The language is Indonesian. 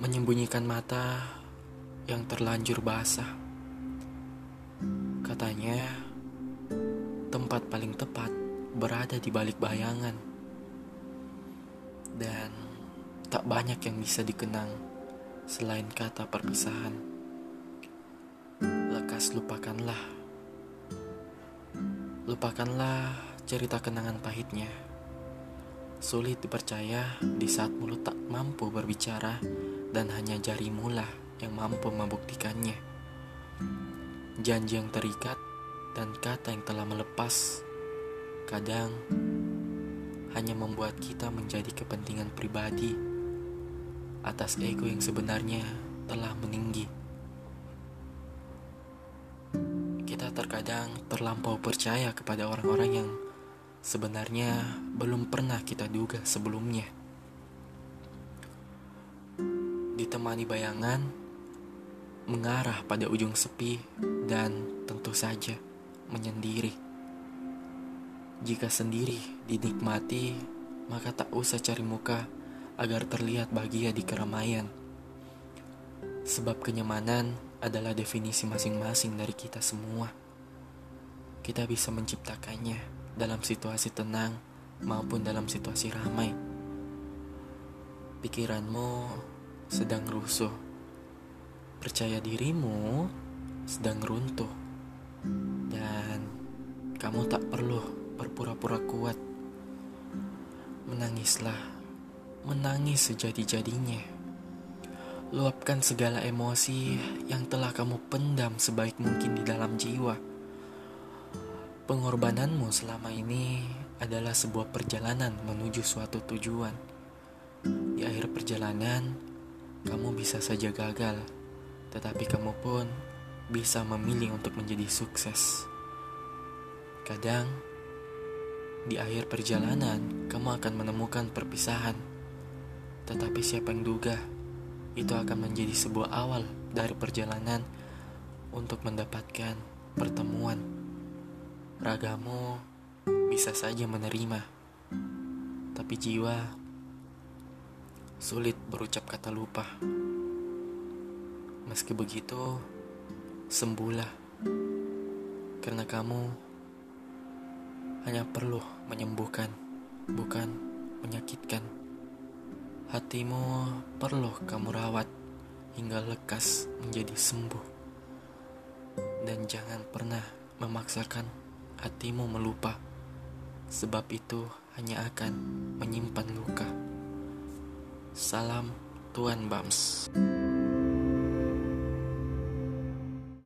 menyembunyikan mata yang terlanjur basah. Katanya, tempat paling tepat berada di balik bayangan, dan tak banyak yang bisa dikenang selain kata perpisahan. Lekas lupakanlah, lupakanlah cerita kenangan pahitnya. Sulit dipercaya di saat mulut tak mampu berbicara dan hanya jarimu lah yang mampu membuktikannya. Janji yang terikat dan kata yang telah melepas kadang hanya membuat kita menjadi kepentingan pribadi atas ego yang sebenarnya telah meninggi. Kita terkadang terlampau percaya kepada orang-orang yang sebenarnya belum pernah kita duga sebelumnya. Ditemani bayangan mengarah pada ujung sepi dan tentu saja menyendiri. Jika sendiri dinikmati, maka tak usah cari muka agar terlihat bahagia di keramaian. Sebab kenyamanan adalah definisi masing-masing dari kita semua. Kita bisa menciptakannya dalam situasi tenang maupun dalam situasi ramai. Pikiranmu sedang rusuh, percaya dirimu sedang runtuh, dan kamu tak perlu berpura-pura kuat. Menangislah, menangis sejadi-jadinya. Luapkan segala emosi yang telah kamu pendam sebaik mungkin di dalam jiwa Pengorbananmu selama ini adalah sebuah perjalanan menuju suatu tujuan. Di akhir perjalanan, kamu bisa saja gagal, tetapi kamu pun bisa memilih untuk menjadi sukses. Kadang, di akhir perjalanan, kamu akan menemukan perpisahan, tetapi siapa yang duga itu akan menjadi sebuah awal dari perjalanan untuk mendapatkan pertemuan. Ragamu bisa saja menerima, tapi jiwa sulit berucap kata lupa. Meski begitu, sembuhlah, karena kamu hanya perlu menyembuhkan, bukan menyakitkan. Hatimu perlu kamu rawat hingga lekas menjadi sembuh, dan jangan pernah memaksakan hatimu melupa, sebab itu hanya akan menyimpan luka. Salam Tuan Bams.